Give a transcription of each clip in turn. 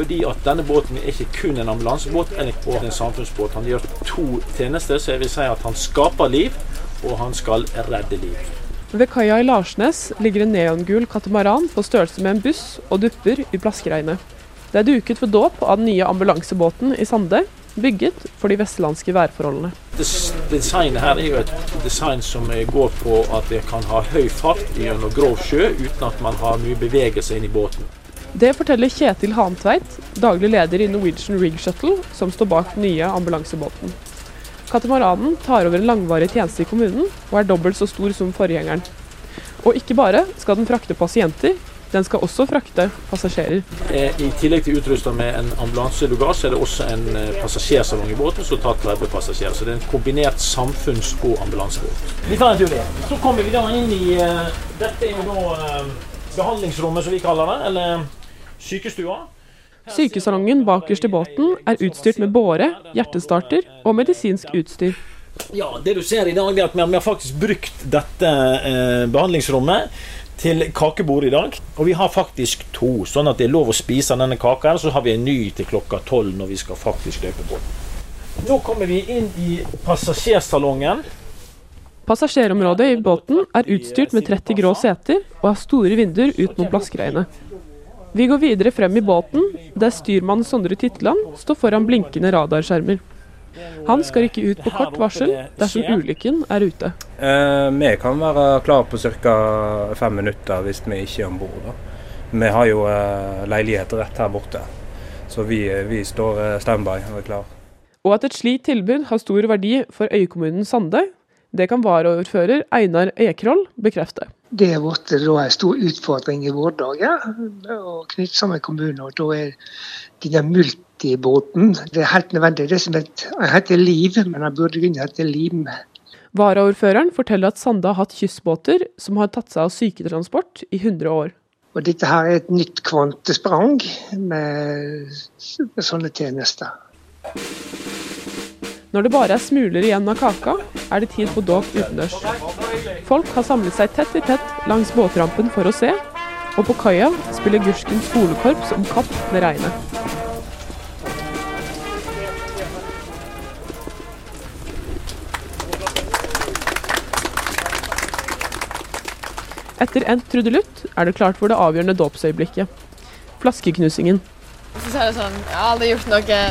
fordi at denne båten er ikke kun en ambulansebåt eller en samfunnsbåt. Han gjør to tjenester, så jeg vil si at han skaper liv, og han skal redde liv. Ved kaia i Larsnes ligger en neongul katamaran på størrelse med en buss og dupper i plaskeregnet. Det er duket for dåp av den nye ambulansebåten i Sande, bygget for de vestlandske værforholdene. Designet her er jo et design som går på at det kan ha høy fart gjennom grov sjø uten at man har mye bevegelse inn i båten. Det forteller Kjetil Hantveit, daglig leder i Norwegian Rig Shuttle, som står bak den nye ambulansebåten. Katamaranen tar over en langvarig tjeneste i kommunen, og er dobbelt så stor som forgjengeren. Og ikke bare skal den frakte pasienter, den skal også frakte passasjerer. I tillegg til utrusta med en ambulanselugasje, er det også en eh, passasjersalong i båten som tar 30 passasjerer. Så det er en kombinert samfunns- og ambulansebåt. Vi tar en tur ned. Så kommer vi da inn i uh, Dette er jo da behandlingsrommet, som vi kaller det. Eller sykestua. Sykesalongen bakerst i båten er utstyrt med båre, hjertestarter og medisinsk utstyr. Ja, Det du ser i dag, er at vi har faktisk brukt dette eh, behandlingsrommet til kakebord i dag. Og vi har faktisk to, sånn at det er lov å spise denne kaka. Og så har vi en ny til klokka tolv når vi skal faktisk løpe på. Nå kommer vi inn i passasjersalongen. Passasjerområdet i båten er utstyrt med 30 grå seter og har store vinduer ut mot Blaskreiene. Vi går videre frem i båten, der styrmann Sondre Titland står foran blinkende radarskjermer. Han skal rykke ut på kort varsel dersom ulykken er ute. Eh, vi kan være klare på ca. fem minutter hvis vi ikke er om bord. Vi har jo eh, leiligheter rett her borte, så vi, vi står eh, standby og er klare. Og at et slikt tilbud har stor verdi for øykommunen Sande, det kan varaordfører Einar Ekroll bekrefte. Det har blitt en stor utfordring i våre dager å knytte sammen kommuner. Da er denne multibåten det er helt nødvendig. Det som heter Liv, men den burde kunne hete Lim. Varaordføreren forteller at Sande har hatt kystbåter som har tatt seg av syketransport i 100 år. Og Dette her er et nytt kvantesprang med, med sånne tjenester. Når det bare er smuler igjen av kaka, er det tid for dåp utendørs. Folk har samlet seg tett i tett langs båtrampen for å se, og på kaia spiller Gursken skolekorps om kapp med regnet. Etter endt trudelutt er det klart for det avgjørende dåpsøyeblikket. Flaskeknusingen. Det sånn, Jeg har aldri gjort noe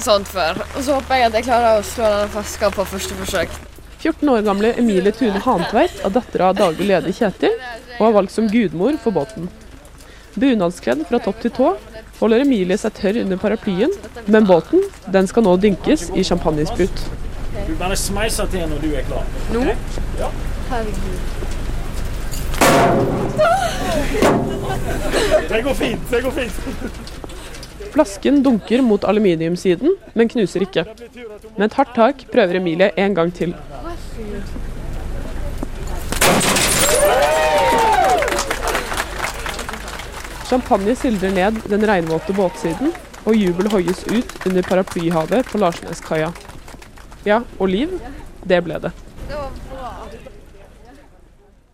sånt før. Og så håper jeg at jeg klarer å slå denne flaska på første forsøk. 14 år gamle Emilie Tune Hantveit er dattera av daglig leder Kjetil, og er valgt som gudmor for båten. Bunadskledd fra topp til tå holder Emilie seg tørr under paraplyen, men båten den skal nå dynkes i champagnesprut. Du bare smeiser til når du er klar. Nå? Ja. Herregud. Det går fint. Det går fint. Flasken dunker mot aluminiumssiden, men knuser ikke. Med et hardt tak prøver Emilie en gang til. Champagne sildrer ned den regnvåte båtsiden, og jubel hoies ut under paraplyhavet på Larsneskaia. Ja, og liv, det ble det. Det var